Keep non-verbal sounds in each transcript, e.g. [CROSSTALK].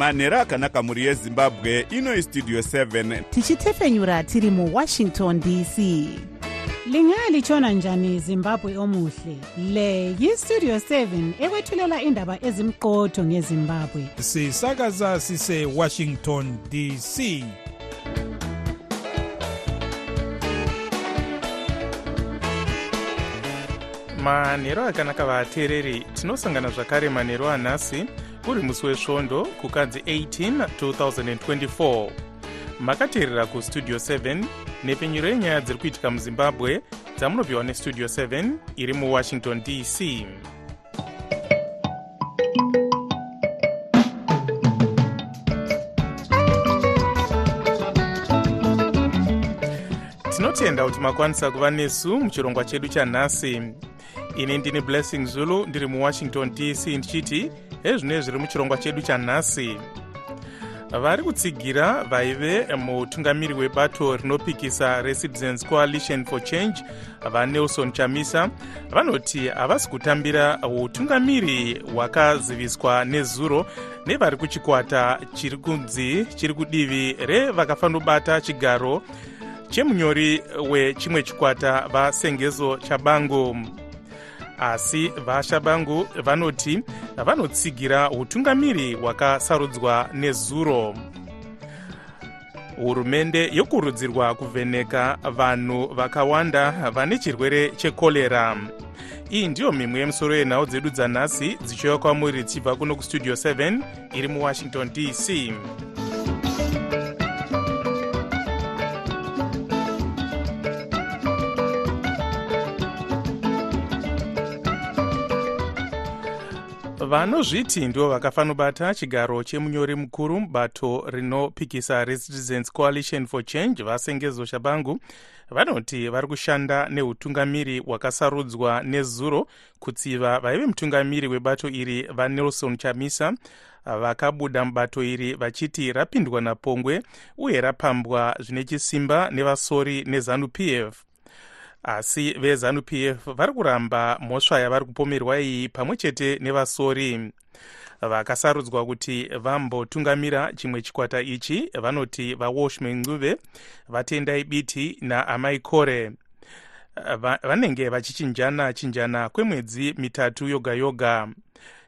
manhero akanaka mhuri yezimbabwe inoi studio 7 tichitefenyura tiri muwashington dc lingalitshona njani zimbabwe omuhle? Le yistudio 7 ekwethulela indaba ezimqotho ngezimbabwe. Sisakaza sisewashington dc manhero akanaka vateereri tinosangana zvakare manhero anhasi uri musi wesvondo kukadzi 18 2024 makateerera kustudio 7 nepfenyuro yenyaya dziri kuitika muzimbabwe dzamunopiwa nestudio 7 iri muwashington dc tinotenda kuti makwanisa kuva nesu muchirongwa chedu chanhasi. Ini ndini blessing zulu ndiri muwashington dc ndichiti ezvino zviri muchirongwa chedu chanhasi vari kutsigira vaive mutungamiri webato rinopikisa recitizens coalition for change vanelson chamisa. Vanoti havasi kutambira utungamiri hwakaziviswa nezuro nevari kuchikwata chiri kunzi chiri kudivi revakafanobata chigaro chemunyori wechimwe chikwata vasengezo chabangu asi vashabangu vanoti vanotsigira utungamiri hwakasarudzwa nezuro. Hurumende yokurudzirwa kuvheneka vanhu vakawanda vane chirwere chekorera iyi ndiyo mimwe yemusoro yenhau dzedu dzanhasi dzichiuya kwamuri dzichibva kuno kustudio 7 iri muwashington dc vanozviti ndivo vakafanobata chigaro chemunyori mukuru mubato rinopikisa recitizens coalition for change vasengezo shabangu. Vanoti vari kushanda neutungamiri hwakasarudzwa nezuro kutsiva vaive mutungamiri webato iri vanelson chamisa. Vakabuda mubato iri vachiti rapindwa napongwe uye rapambwa zvine chisimba nevasori nezanup f asi vezanup f vari kuramba mhosva yavari kupomerwa iyi pamwe chete nevasori. Vakasarudzwa kuti vambotungamira chimwe chikwata ichi vanoti vawashman nguve vatendai biti naamai kore vanenge vachichinjana chinjana kwemwedzi mitatu yoga yoga.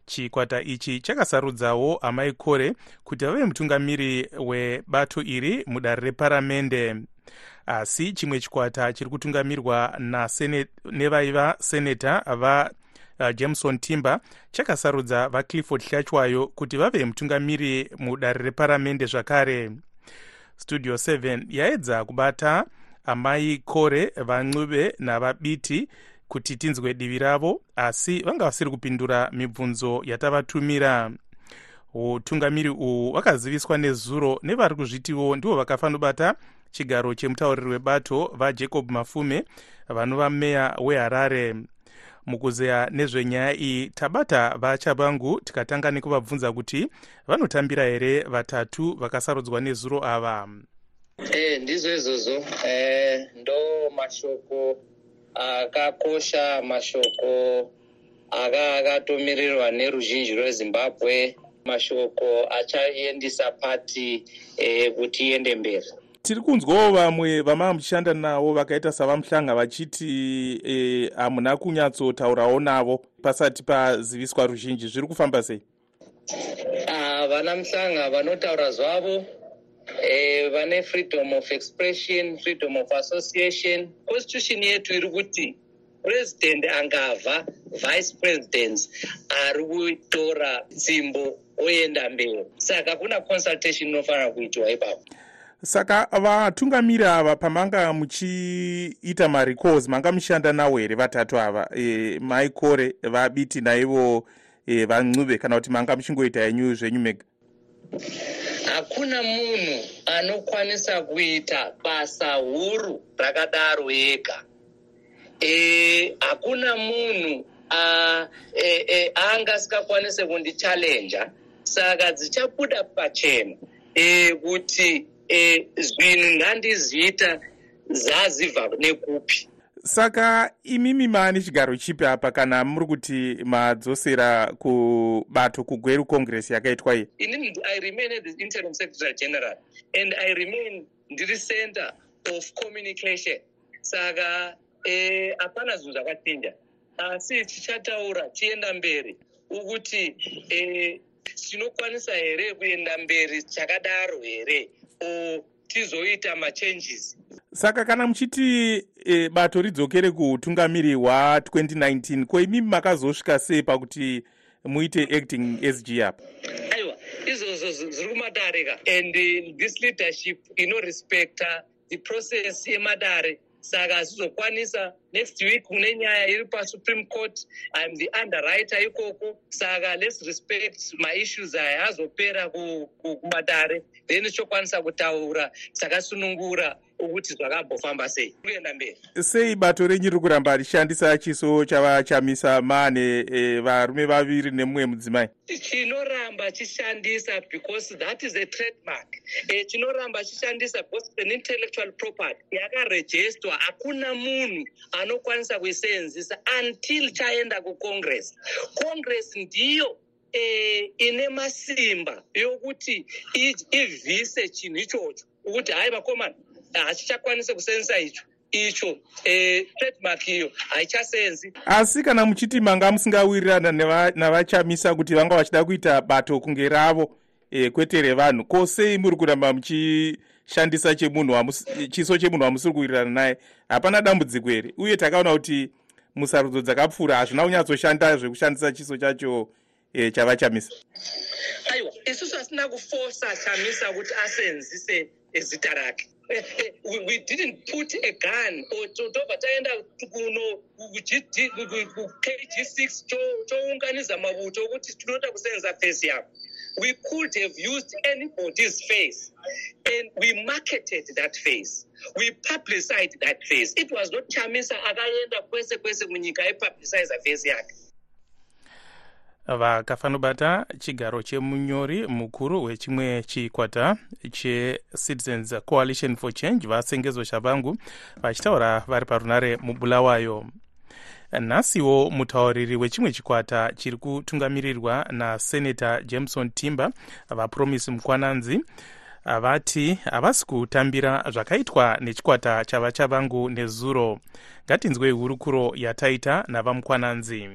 Chikwata ichi chakasarudzawo amai kore kuti vave mutungamiri webato iri mudare reparamende asi chimwe chikwata chiri kutungamirwa nevaiva seneta vajameson uh, timber chakasarudza vaclifford hlachwayo kuti vave mutungamiri mudare reparamende zvakare. Studio 7 yaedza kubata amai kore vancuve navabiti kuti tinzwe divi ravo asi vanga vasiri kupindura mibvunzo yatavatumira. Utungamiri uhu hwakaziviswa nezuro nevari kuzvitiwo ndivo vakafanobata chigaro chemutauriri webato vajacob mafume vanova meya weharare. Mukuzeya nezvenyaya iyi tabata vachabangu tikatanga nekuvabvunza kuti vanotambira here vatatu vakasarudzwa nezuro ava? E, ndizvo izvozvo e, ndo mashoko akakosha mashoko aka akatomirirwa neruzhinji rwezimbabwe. Mashoko achaendisa pati e, kuti iende mberi tiri kunzwawo vamwe vamava muchishanda navo vakaita savamuhlanga vachiti hamuna e, kunyatsotaurawo navo pasati paziviswa ruzhinji. Zviri kufamba sei? Vana muhlanga vanotaura zvavo. E, vane freedom of expression freedom of association. Constitution yetu iri kuti purezidendi angavha vice presidents ari kutora tsimbo oenda mberi. Saka kuna consultation inofanira kuitiwa ipapo saka vatungamiri ava pamanga muchiita marecalls manga muchishanda nawo here vatatu ava e, maikore vabiti naivo e, vancuve kana kuti manga muchingoita yenyu zvenyu mega? Hakuna munhu anokwanisa kuita basa huru rakadaro ega. Hakuna e, munhu aangasingakwanise e, e, kundichallenja saka dzichabuda pachena e, kuti e, zvinhu ndandiziita zazibva nekupi saka imimi maane chigaro chipi apa kana muri kuti madzosera kubato kugweru congress yakaitwa iyi? Inini i remain at the interim secretary general and i remain ndiri center of communication. Saka eh, hapana zvinhu zvakachinja asi tichataura tienda mberi ukuti tinokwanisa here kuenda mberi chakadaro here o tizoita machanges. Saka kana muchiti e, bato ridzokere kuutungamiri hwa2019 ko imimi makazosvika sei pakuti muite acting sg apa? Aiwa izvozvo zviri kumadare ka. And this leadership inorespecta the process yemadare saka hazvizokwanisa next week kune nyaya iri pasupreme court. Im the underwriter ikoko. Saka lets respect maissues aya azopera kumadare then tichokwanisa kutaura takasunungura ukuthi zvakambofamba sei kuenda mberi sei bato renyu riri kuramba richishandisa chiso chavachamisa mane e, varume vaviri nemumwe mudzimai chinoramba chishandisa because that is a trademark e, chinoramba chishandisa because an intellectual property yakarejestwa hakuna munhu anokwanisa kuisenzisa until chaenda kucongress congress ndiyo eh, ine masimba yokuti ivhise chinhu ichocho ukuthi hayi vakomana hachichakwanisi kusenzisa icho icho eh, trademark iyo haichasenzi asi kana muchiti manga musingawirirana navachamisa kuti vanga vachida kuita bato kunge ravo e, kwete revanhu ko sei muri kuramba muchishandisa chemunhu chiso chemunhu wamusiri kuwirirana naye? Hapana dambudziko here. Uye takaona kuti musarudzo dzakapfuura hazvina kunyatsoshanda zvekushandisa chiso chacho e, chavachamisa. Aiwa isusu hasina kufosa chamisa kuti asenzise zita rake [LAUGHS] we, we didn't put a gun. Or tobva taenda kuno kg six chounganiza mavuto okuti tinoda kusenza face yavo we could have used anybody's face and we marketed that face. We publicized that face. It was not chamisa akaenda kwese kwese munyika aipubliciza face yake vakafanobata chigaro chemunyori mukuru wechimwe chikwata checitizens coalition for change vasengezo shavangu vachitaura vari parunare mubulawayo. Nhasiwo mutauriri wechimwe chikwata chiri kutungamirirwa nasenata jameson timber vapromisi mukwananzi vati havasi kutambira zvakaitwa nechikwata chavachavangu nezuro. Ngatinzwei hurukuro yataita navamukwananzi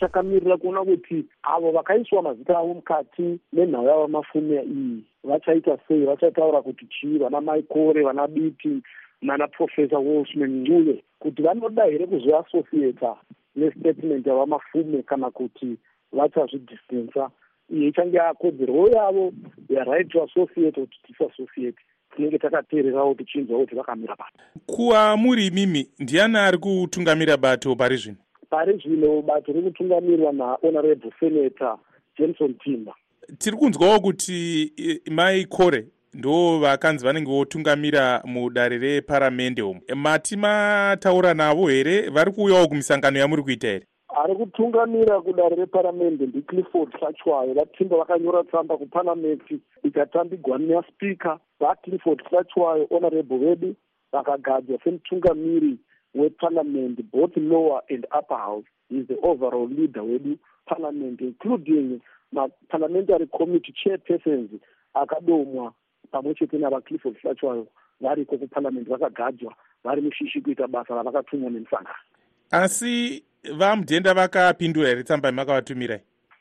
chakamirira kuona kuti avo vakaiswa mazita avo mukati menhau yavo mafume iyi. Vachaita sei? Vachataura kuti chii? Vana maikore vana biti nana profesa wolsman nguye kuti vanoda here kuzoasociata nestatement yavamafume kana kuti vachazvidistensa iyo ichange yakodzerwo yavo yaright to associate kuti disassociate tinenge takateererawo tichinzwa kuti vakamira bato. Kuva muri imimi ndiani ari kutungamira bato pari zvino pari zvino bato riri kutungamirwa nahonorable senator jameson timber tiri kunzwawo kuti mai kore ndo vakanzi vanenge votungamira mudare reparamende umu. Mati mataura navo here? Vari kuuyawo kumisangano yamuri kuita here? Ari kutungamira kudare reparamende ndiclifford sachwayo vatimba vakanyora tsamba kupanameti ikatambigwa naspeaker vaclifford sachwayo honorable vedu vakagadzwa semutungamiri weparliament both lower and upper house is the overall leader wedu parliament including maparliamentary committee chairpersons akadomwa pamwe chete navaclifford flachwayo variko kuparliament vakagadzwa vari mushishi kuita basa ravakatumwa nemusangano asi vamudhenda vakapindura here tsamba yamakavatumirai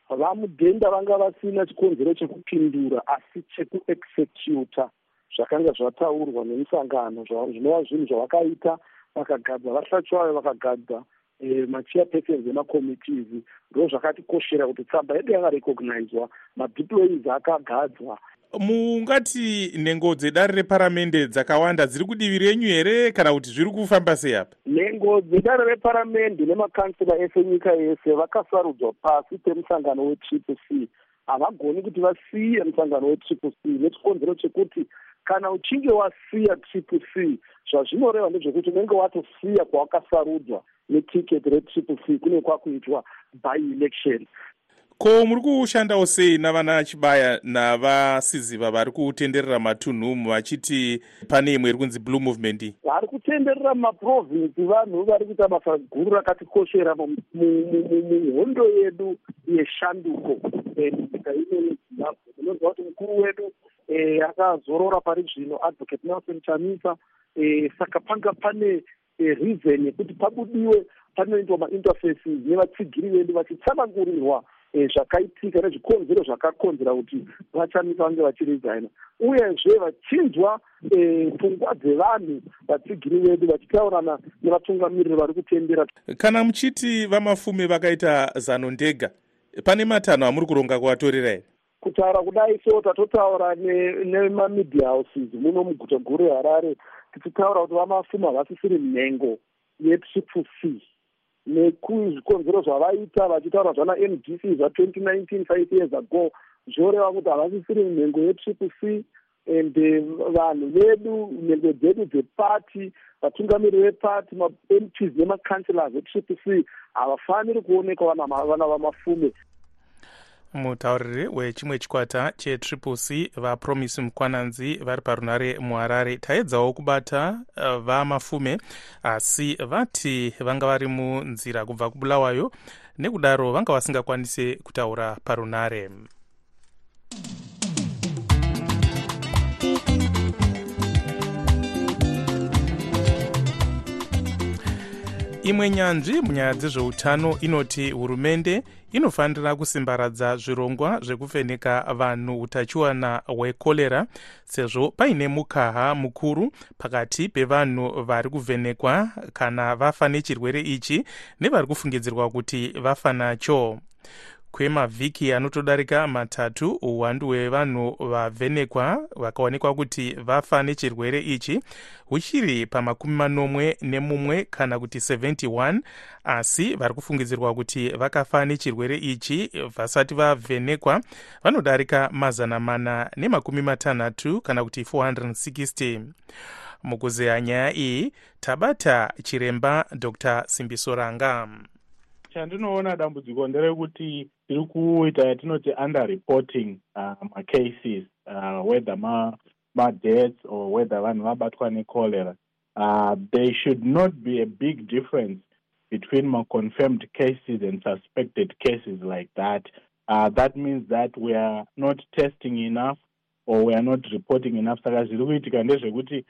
vamudhenda vanga vasina chikonzero chekupindura asi chekuexecuta zvakanga zvataurwa nemusangano zvinova zvinhu zvavakaita vakagadza vahlachwayo vakagadza eh, machairpersons emacommittees ndo zvakatikoshera kuti tsamba yedu yakarecognizwa madeployees akagadzwa. Mungati nhengo dzedare reparamende dzakawanda dziri kudivi renyu here kana kuti zviri kufamba sei apa? Nhengo dzedare reparamende nemakansela ese nyika yese vakasarudzwa pasi pemusangano wetriple c. Havagoni kuti vasiye musangano wetriple c nechikonzero chekuti kana uchinge wasiya triple c zvazvinoreva ndezvekuti unenge watosiya kwawakasarudzwa netiketi retriple c kune kwakuitwa by election. Ko muri kushandawo sei navana chibaya navasiziva vari kutenderera matunhu vachiti pane imwe iri kunzi blue movement? Iyi vari kutenderera mumaprovinsi vanhu vari kuita basa guru rakatikoshera muhondo yedu yeshanduko. Nyika ino yezimbabwe munonzwa kuti mukuru wedu akazorora pari zvino advocate nelson chamisa. E, saka panga pane e, reason yekuti pabudiwe panoitwa mainterfaces nevatsigiri vedu vachitsanangurirwa zvakaitika nezvikonzero zvakakonzera kuti vachamisa vange vachiresigna uyezve vachinzwa pfungwa dzevanhu vatsigiri vedu vachitaurana nevatungamiriri vari kutendera. Kana muchiti vamafume vakaita zano ndega pane matanho amuri kuronga kuvatorera here kutaura kudai so tatotaura nemamedia houses muno muguta guru reharare tichitaura kuti vamafuma vasisiri nhengo yetriple c nekuzvikonzero zvavaita vachitaura zvana mdc zva2019 five years ago. Zvoreva kuti havasisiri nhengo yetriple c and eh, vanhu vedu nhengo dzedu dzepati vatungamiri vepati mamps nemacancellors etriple c havafaniri kuonekwa vana vamafume mutauriri wechimwe chikwata chetriple c vapromisi mukwananzi vari parunare muharare. Taedzawo kubata uh, vamafume asi vati vanga vari munzira kubva kubulawayo nekudaro vanga vasingakwanisi kutaura parunare imwe nyanzvi munyaya dzezveutano inoti hurumende inofanira kusimbaradza zvirongwa zvekuvheneka vanhu utachiwana hwekorera sezvo paine mukaha mukuru pakati pevanhu vari kuvhenekwa kana vafa nechirwere ichi nevari kufungidzirwa kuti vafa nacho kwemavhiki anotodarika matatu uwandu hwevanhu vavhenekwa vakaonekwa kuti vafa nechirwere ichi. Huchiri pamakumi manomwe nemumwe kana kuti 71 asi vari kufungidzirwa kuti vakafa nechirwere ichi vasati vavhenekwa vanodarika mazana mana nemakumi matanhatu kana kuti 460 mukuzeya nyaya iyi tabata chiremba dr simbisoranga chandinoona dambudziko nderekuti tiri kuita yatinoti under reporting uh, macases uh, whether madeaths ma or whether vanhu vabatwa necholera. Uh, there should not be a big difference between maconfirmed cases and suspected cases like that. Uh, that means that we are not testing enough or we are not reporting enough. Saka zviri kuitika ndezvekuti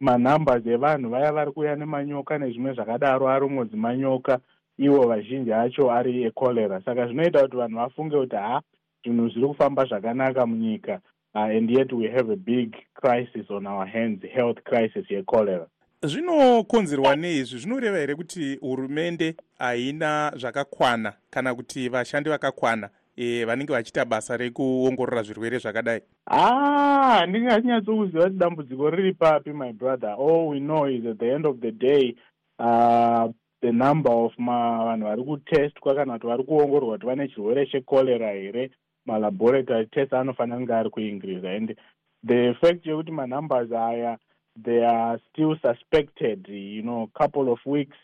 manumbers evanhu vaya vari kuuya nemanyoka nezvimwe zvakadaro arongodzi manyoka ivo vazhinji acho ari ekorera saka zvinoita kuti vanhu vafunge kuti ha zvinhu zviri kufamba zvakanaka munyika uh, and yet we have a big crisis on our hands health crisis yekorera zvinokonzerwa neizvi zvinoreva here kuti hurumende haina zvakakwana kana kuti vashandi vakakwana e, vanenge vachiita basa rekuongorora zvirwere zvakadai? Ah handinganyatsokuziva kuti dambudziko riri papi my brother. All we know is at the end of the day uh, the number of vanhu vari kutestwa kana kuti vari kuongororwa kuti vane chirwere chekorera here. Malaboratory test anofanira kunge ari kuincrease and the fact yekuti manumbers aya they are still suspected you know couple of weeks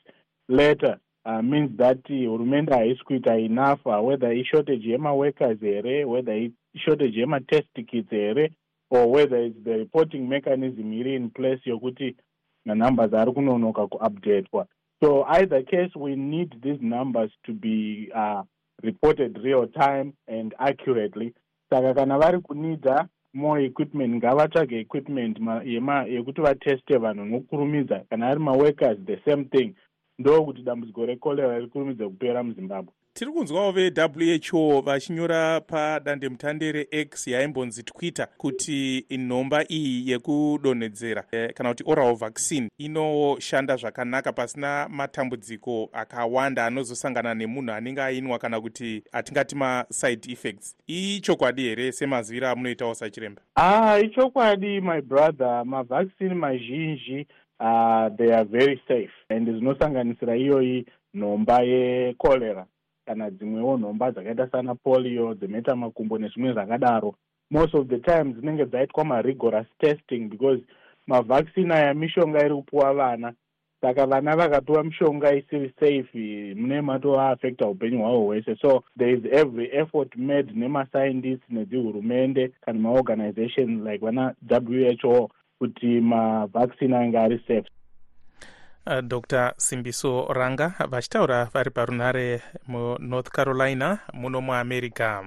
later uh, means that hurumende haisi kuita enough uh, whether ishortage yemaworkers here whether ishortage yematest kits here or whether its the reporting mechanism iri in place yokuti manumbers ari kunonoka kuupdatwa so either case we need these numbers to be uh, reported real time and accurately. Saka kana vari kunida more equipment ngavatsvage equipment yekuti vateste vanhu nokurumidza. Kana ari maworkers the same thing. Ndokuti dambudziko rekorera riri kurumidza kupera muzimbabwe tiri kunzwawo vewho vachinyora padandemutande rex yaimbonzi twitter kuti nhomba iyi yekudonhedzera eh, kana kuti oral vaccine inoshanda zvakanaka pasina matambudziko akawanda anozosangana nemunhu anenge ainwa kana kuti atingati maside effects. Ichokwadi here semaziviro amunoitawo sachiremba? Ah ichokwadi my brother. Mavaccine mazhinji uh, they are very safe and zvinosanganisira iyoyi nhomba yekorera kana dzimwewo nhomba dzakaita sana polio dzemeta makumbo nezvimwe zvakadaro. Most of the time dzinenge dzaitwa marigorous testing because mavaccine aya mishonga iri kupuwa vana. Saka vana vakapiwa mishonga isiri safe mune matoaafecta upenyu hwavo hwese. So there is every effort made nemascientists nedzihurumende kana maorganization like vana who kuti mavaccine ange ari safe dr. Simbiso ranga vachitaura vari parunhare munorth carolina muno muamerica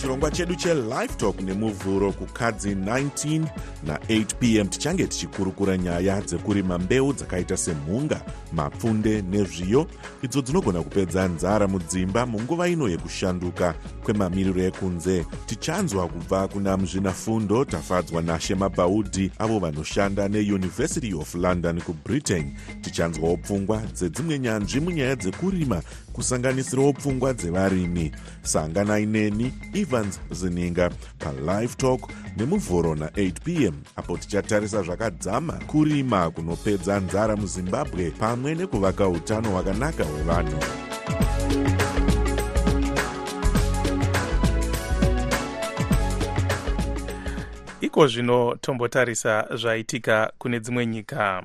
muchirongwa chedu chelife talk nemuvhuro kukadzi 19 na8 pm tichange tichikurukura nyaya dzekurima mbeu dzakaita semhunga mapfunde nezviyo idzo dzinogona kupedza nzara mudzimba munguva ino yekushanduka kwemamiriro ekunze. Tichanzwa kubva kuna muzvinafundo tafadzwa nashema bhaudhi avo vanoshanda neuniversity of london kubritain tichanzwawo pfungwa dzedzimwe nyanzvi munyaya dzekurima kusanganisirawo pfungwa dzevarimi. Sanganai neni evans zininga palive talk nemuvhuro na8 pm apo tichatarisa zvakadzama kurima kunopedza nzara muzimbabwe pamwe nekuvaka utano hwakanaka hwevanhu. Iko zvino tombotarisa zvaitika kune dzimwe nyika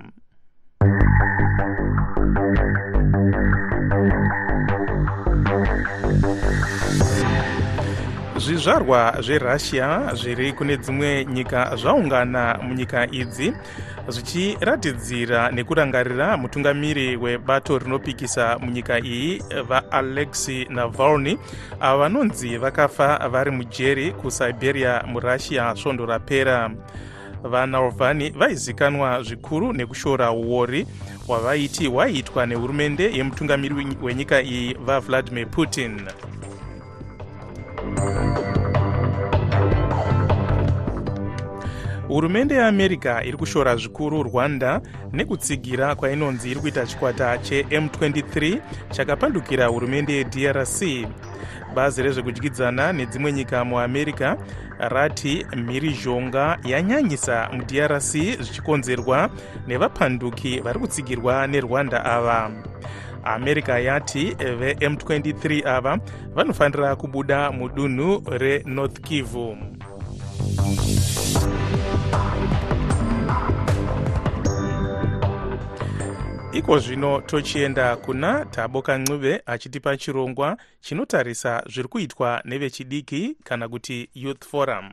zvizvarwa zverussia zviri kune dzimwe nyika zvaungana munyika idzi zvichiratidzira nekurangarira mutungamiri webato rinopikisa munyika iyi vaalexi navalny. Avo vanonzi vakafa vari mujeri kusiberia murussia svondo rapera. Vanalvani vaizikanwa zvikuru nekushora uori hwavaiti hwaiitwa nehurumende yemutungamiri wenyika iyi vavladimir putin hurumende yeamerica iri kushora zvikuru rwanda nekutsigira kwainonzi iri kuita chikwata chem23 chakapandukira hurumende yedrc. Bazi rezvekudyidzana nedzimwe nyika muamerica rati mhirizhonga yanyanyisa mudrc zvichikonzerwa nevapanduki vari kutsigirwa nerwanda ava america yati vem23 ava vanofanira kubuda mudunhu renorth kivu. Iko zvino tochienda kuna taboka ncube achitipa chirongwa chinotarisa zviri kuitwa nevechidiki kana kuti youth forum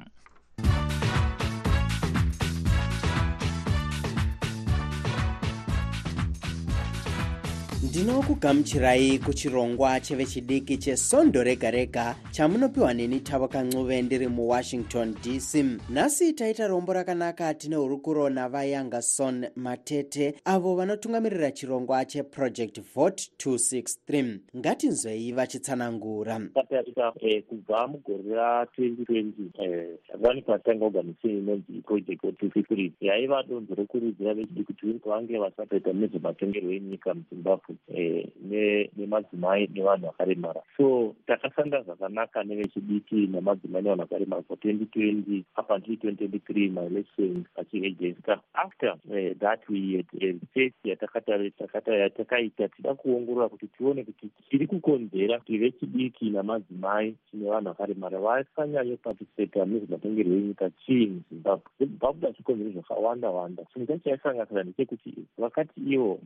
ndinokugamuchirai kuchirongwa chevechidiki chesondo rega rega chamunopiwa neni tavoka ncube ndiri muwashington dc nhasi taita rombo rakanaka tine hurukuro navayangason matete avo vanotungamirira chirongwa cheproject vote 263 ngatinzwei vachitsanangura. Tatarika eh, kubva mugore ra2020 vani patanga oganisini inonzi project vote 263 yaiva donzo rokurudzira vechidiki kuti vange vasatoita nezvematongerwo enyika muzimbabwe nemadzimai nevanhu vakaremara so takashanda zvakanaka nevechidiki nemadzimai nevanhu vakaremara for 2020 up until 2023 maelections achiejesta after uh, that we had research yatakaita tida kuongorora kuti tione kuti chiri kukonzera kuti vechidiki namadzimai chine vanhu vakaremara vasanyanyopatisipeta nezvematongerwo enyika chii muzimbabwe zimbabwe chikonzero zvakawanda wanda chinhu chacho chaisanganisira ndechekuti vakati ivo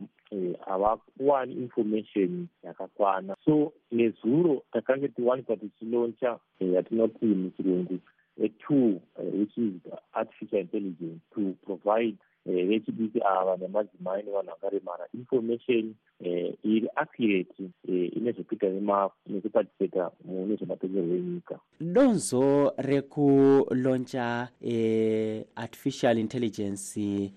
havakuwani information yakakwana. So nezuro takange tiwanikwa tichiloncha yatinoti muchirungu atool which is artificial intelligence to provide vechidiki ava nemadzimai nevanhu vakaremara information iri accurate ine zvekuita nekupatisipeta mune zvematongerwo enyika. Donzo rekuloncha e, artificial intelligence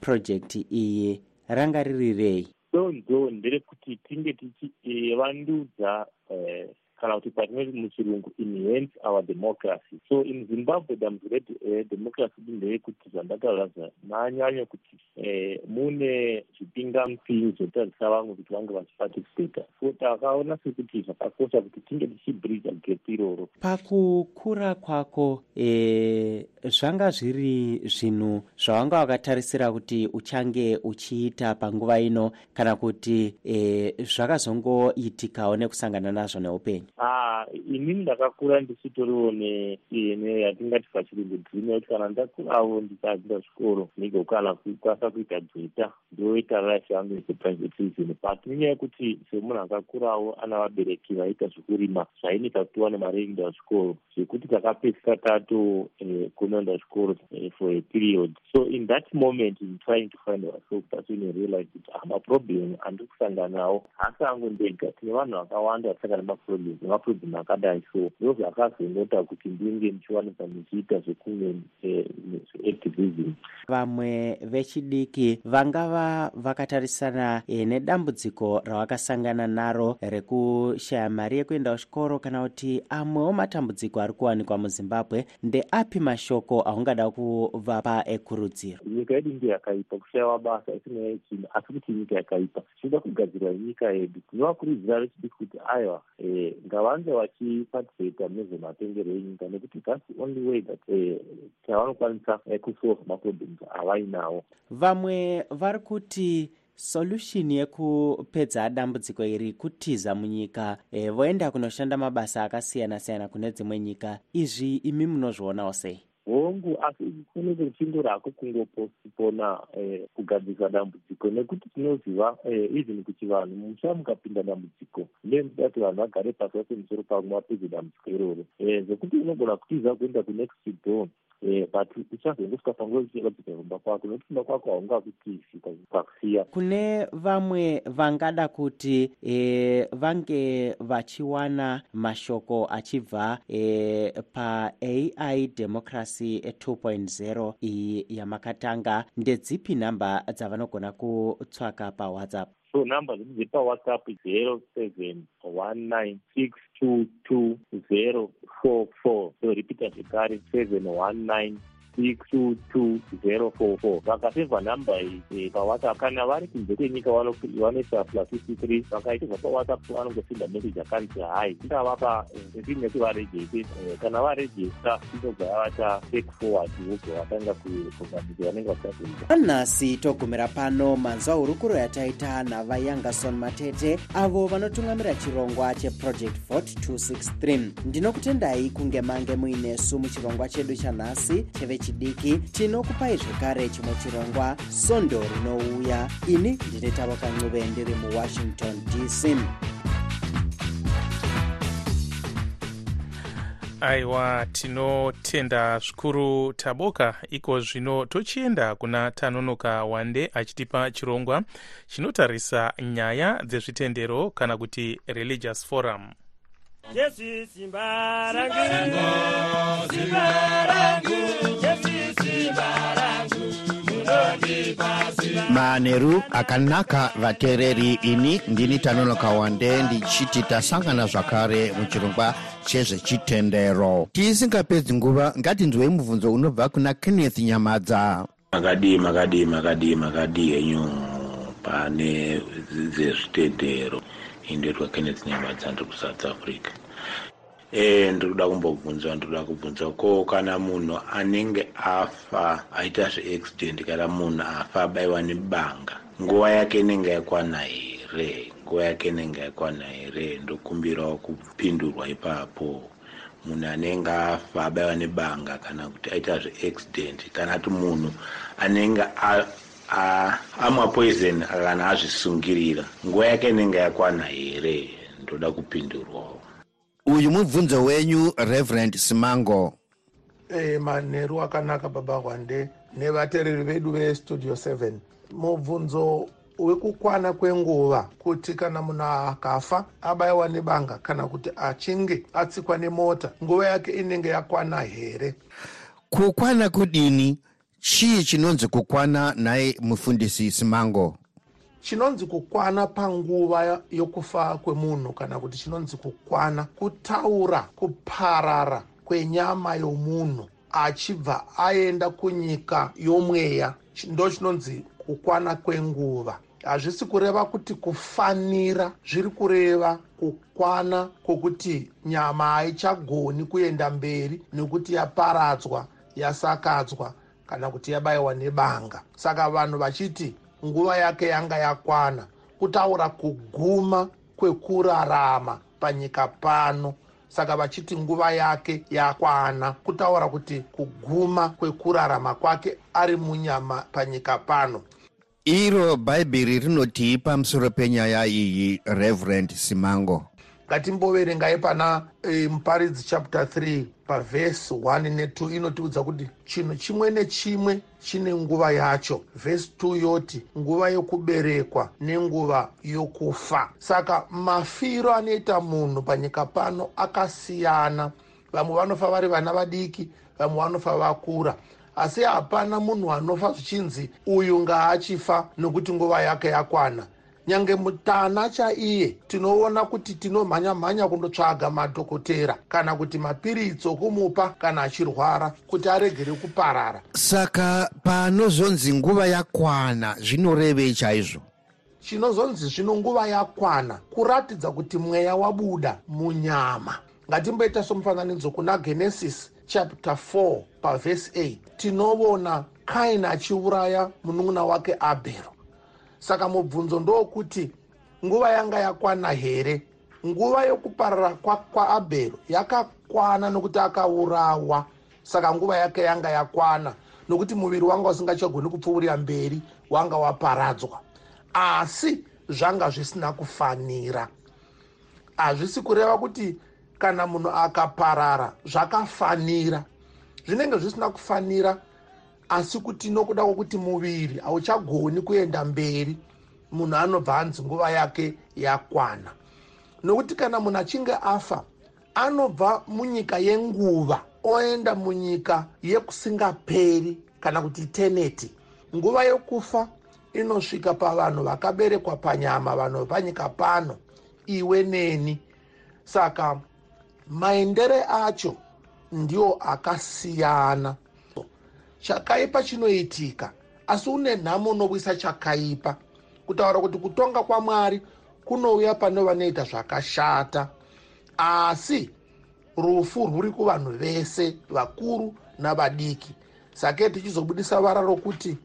project iyi ranga riri donzo nderekuti tinge tichivandudza uh, kana kuti patinoti muchirungu enhance our democracy. So in zimbabwe dambudzo redemocracy ndeyekuti zvandataura zvananyanya kuti eh, mune zvipingamupinyi zvotarisa vamwe kuti vange vachipatisipeta so takaona sekuti zvakakosha kuti tinge tichibridha gap iroro. Pakukura kwako e, zvanga zviri zvinhu zvawanga wakatarisira kuti uchange uchiita panguva ino kana kuti e, zvakazongoitikawo nekusangana nazvo neupenyu ah, inini ndakakura ndisitoriwo neyatingati pachirungu dream yekuti kana ndakurawo ndikazinda zvikoro nigokana kukwanisa kuita dzeta ndoita life yangu yeseprivatism but nenyaya yekuti semunhu akakurawo ana vabereki vaita zvekurima zvainika kuti wane mari yekuenda zvikoro zvekuti takapedzisa tato eh, kunoenda zvikoro eh, for a period. So in that moment in trying to find that's when realize kuti amaproblem andiri kusangana nawo hasi angu ndega tine vanhu vakawanda vasangana nemaproblem nemaproblem akadai so ndo zvakazonota kuti ndinge ndichiwanika ndichiita zvekumwe eh, zveactivism. Vamwe vechidiki vangava vakatarisana e, nedambudziko ravakasangana naro rekushaya mari yekuenda kuchikoro kana kuti amwewo matambudziko ari kuwanikwa muzimbabwe ndeapi mashoko aungada kuvapa ekurudziro nyika yedu ndiyo yakaipa kushayiwa basa isinaya chinhu asi kuti nyika yakaipa. Tichida kugadzirwa nyika yedu. Tinovakurudzira vechidiki kuti aiwa e, ngavange vachipatisipeta nezvematengero enyika nekuti thats the only way that tavanokwanisa kusolve maproblems avainawo. Vamwe vari kuti solution yekupedza dambudziko iri kutiza munyika e, voenda kunoshanda mabasa akasiyana-siyana kune dzimwe nyika. Izvi imi munozvionawo sei hongu asi kunenge kuchingorako kungopostipona eh, kugadzisa dambudziko. Nekuti tinoziva eh, even kuti vanhu musha mukapinda dambudziko ndemuda kuti vanhu vagare pasi vase musoro pamwe vapedze dambudziko iroro. Eh, zvekuti unogona kutiza kuenda kunext door Eh, but uchazongosvika panguva uchiratidzwa kumba kwako nokuti kumba kwako haungakutizi pakusiya kune vamwe vangada kuti e, vange vachiwana mashoko achibva e, paai democracy 2.0 iyi yamakatanga. Ndedzipi nhamba dzavanogona kutsvaka pawhatsapp? So nhamba dzedu dzepawhatsapp zero seven one nine six two two zero four four. So repeata zvekare seven one nine six two two zero four four. Vakasevha nhamba iyi pawhatsapp. Kana vari kunze kwenyika vanoisa plus fifty three vakaitirwa pawhatsapp vanongosinda message akanzi hai ndavapa ndineti varejese kana varejesta inobva yavata take forward vobva vatanga kuunganidzo vanenge vachazoita anhasi togumira pano manzwa hurukuro yataita navayangason matete avo vanotungamira chirongwa cheproject vot 263 ndinokutendai kunge mange muinesu muchirongwa chedu chanhasi chevech chidiki tinokupai zvekare chimwe chirongwa sondo rinouya. Ini ndine tavakancuve ndiri muwashington dc aiwa tinotenda zvikuru taboka. Iko zvino tochienda kuna tanonoka wande achitipa chirongwa chinotarisa nyaya dzezvitendero kana kuti religious forum jesu simba rangu simba rangu jesu simba rangu manheru akanaka vateereri ini ndini tanonoka wande ndichiti tasangana zvakare muchirongwa chezvechitendero. Tisingapedzi nguva ngatinzwei mubvunzo unobva kuna kenneth nyamadza. Makadii makadii makadii makadii henyu pane dzezvitendero indoitwa kenneth nyamadza ndiri kusouth africa e ndiri kuda kumbobvunza ndiri kuda kubvunza ko kana munhu anenge afa aita zveaccident kana munhu afa abayiwa nebanga nguva yake inenge yakwana here? Nguva yake inenge yakwana here? Ndokumbirawo kupindurwa ipapo. Munhu anenge afa abayiwa nebanga kana kuti aita zveaccident kana kuti munhu anenge amwa poison kana azvisungirira. Nguva yake inenge yakwana here? Ndoda kupindurwawo uyu mubvunzo wenyu reverend simango. E, manheru akanaka baba hwande nevateereri vedu vestudio 7 mubvunzo wekukwana kwenguva kuti kana munhu akafa abayiwa nebanga kana kuti achinge atsikwa nemota nguva yake inenge yakwana here? Kukwana kudini? Chii chinonzi kukwana naye mufundisi simango chinonzi kukwana panguva yokufa kwemunhu kana kuti chinonzi kukwana kutaura kuparara kwenyama yomunhu achibva aenda kunyika yomweya. Ndo chinonzi kukwana kwenguva. Hazvisi kureva kuti kufanira zviri kureva kukwana kwokuti nyama haichagoni kuenda mberi nekuti yaparadzwa yasakadzwa kana kuti yabayiwa nebanga. Saka vanhu vachiti nguva yake yanga yakwana kutaura kuguma kwekurarama panyika pano. Saka vachiti nguva yake yakwana kutaura kuti kuguma kwekurarama kwake ari munyama panyika pano. Iro bhaibheri rinotii pamusoro penyaya iyi reverend simango ngatimboverengai pana e, muparidzi chapter 3 pavhesi 1 ne2 inotiudza kuti chinhu chimwe nechimwe chine nguva yacho. Vhesi 2 yoti nguva yokuberekwa nenguva yokufa. Saka mafiro anoita munhu panyika pano akasiyana. Vamwe vanofa vari vana vadiki vamwe vanofa vakura. Asi hapana munhu anofa zvichinzi uyu ngaachifa nokuti nguva yake yakwana nyange mutana chaiye tinoona kuti tinomhanya-mhanya kundotsvaga madhokotera. Kana kuti mapiritsi okumupa kana achirwara kuti aregere kuparara. Saka panozonzi nguva yakwana zvinorevei chaizvo. Chinozonzi zvino nguva yakwana kuratidza kuti mweya wabuda munyama. Ngatimboita somufananidzo kuna genesis chapter 4 pavhesi 8 tinoona kaini achiuraya munun'una wake abhero saka mubvunzo ndokuti nguva yanga yakwana here? Nguva yokuparara kwaabhero kwa yakakwana nokuti akaurawa. Saka nguva yake yanga yakwana nokuti muviri wanga usingachagoni kupfuurira mberi wanga waparadzwa. Asi zvanga zvisina kufanira. Hazvisi kureva kuti kana munhu akaparara zvakafanira. Zvinenge zvisina kufanira asi kuti nokuda kwokuti muviri hauchagoni kuenda mberi munhu anobva anzi nguva yake yakwana. Nokuti kana munhu achinge afa anobva munyika yenguva oenda munyika yekusingaperi kana kuti teneti. Nguva yokufa inosvika pavanhu vakaberekwa panyama vanhu vepanyika pano iwe neni. Saka maendere acho ndiwo akasiyana chakaipa chinoitika asi une nhamo unowisa chakaipa. Kutaura kuti kutonga kwamwari kunouya pane vanoita zvakashata. Asi rufu rwuri kuvanhu vese vakuru navadiki. Sakei tichizobudisa vara rokuti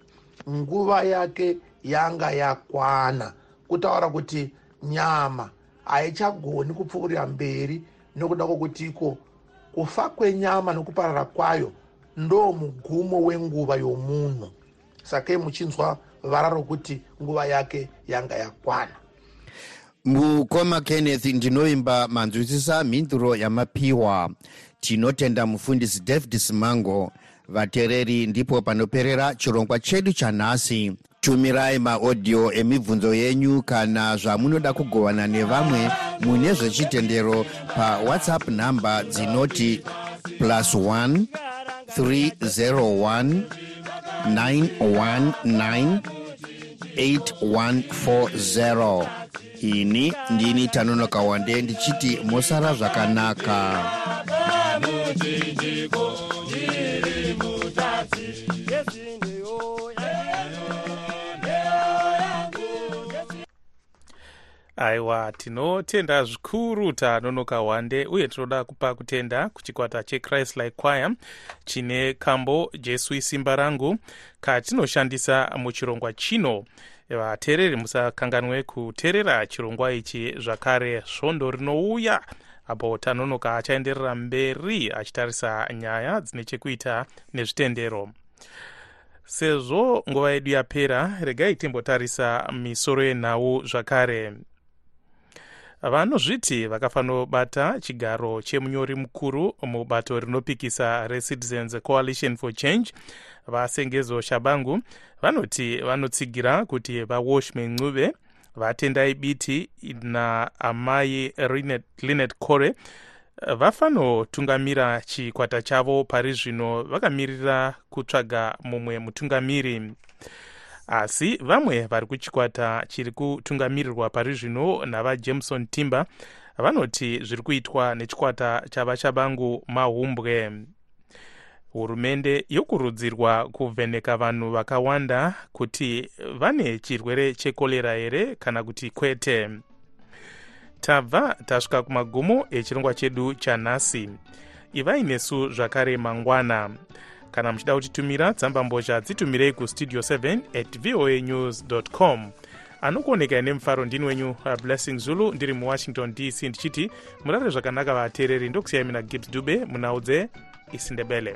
nguva yake yanga yakwana. Kutaura kuti nyama haichagoni kupfuurira mberi nokuda kwokuti iko kufa kwenyama nokuparara kwayo ndo mugumo wenguva yomunhu. Sakei muchinzwa vara rokuti nguva yake yanga yakwana. Mukoma kenneth ndinoimba manzwisisa mhinduro yamapiwa. Tinotenda mufundisi david simango vateereri ndipo panoperera chirongwa chedu chanhasi tumirai maodhiyo emibvunzo yenyu kana zvamunoda kugovana nevamwe mune zvechitendero pawhatsapp nhamba dzinoti plus 1 301 919 8140 ini ndini tanonoka wande ndichiti mosara zvakanaka aiwa tinotenda zvikuru tanonoka wande uye tinoda kupa kutenda kuchikwata chechrist like choir chine kambo jesu isimba rangu katinoshandisa muchirongwa chino. Vateereri musakanganwe kuteerera chirongwa ichi zvakare svondo rinouya apo tanonoka achaenderera mberi achitarisa nyaya dzine chekuita nezvitendero. Sezvo nguva yedu yapera regai timbotarisa misoro yenhau zvakare vanozviti vakafanobata chigaro chemunyori mukuru mubato rinopikisa recitizens coalition for change vasengezo shabangu. Vanoti vanotsigira kuti vawashme ncube vatendai biti naamai linet core vafanotungamira chikwata chavo pari zvino vakamirira kutsvaga mumwe mutungamiri asi vamwe vari kuchikwata chiri kutungamirirwa pari zvino navajameson timber vanoti zviri kuitwa nechikwata chavachabangu mahumbwe. Hurumende yokurudzirwa kuvheneka vanhu vakawanda kuti vane chirwere chekorera here kana kuti kwete. Tabva tasvika kumagumo echirongwa chedu chanhasi ivai nesu zvakare mangwana kana muchida kutitumira tsambambozha dzitumirei kustudio 7 at voa news com. Anokuoneka nemufaro ndini wenyu blessing zulu ndiri muwashington dc ndichiti murare zvakanaka vateereri ndokusiyai mina gibbs dube munhau dzeisindebele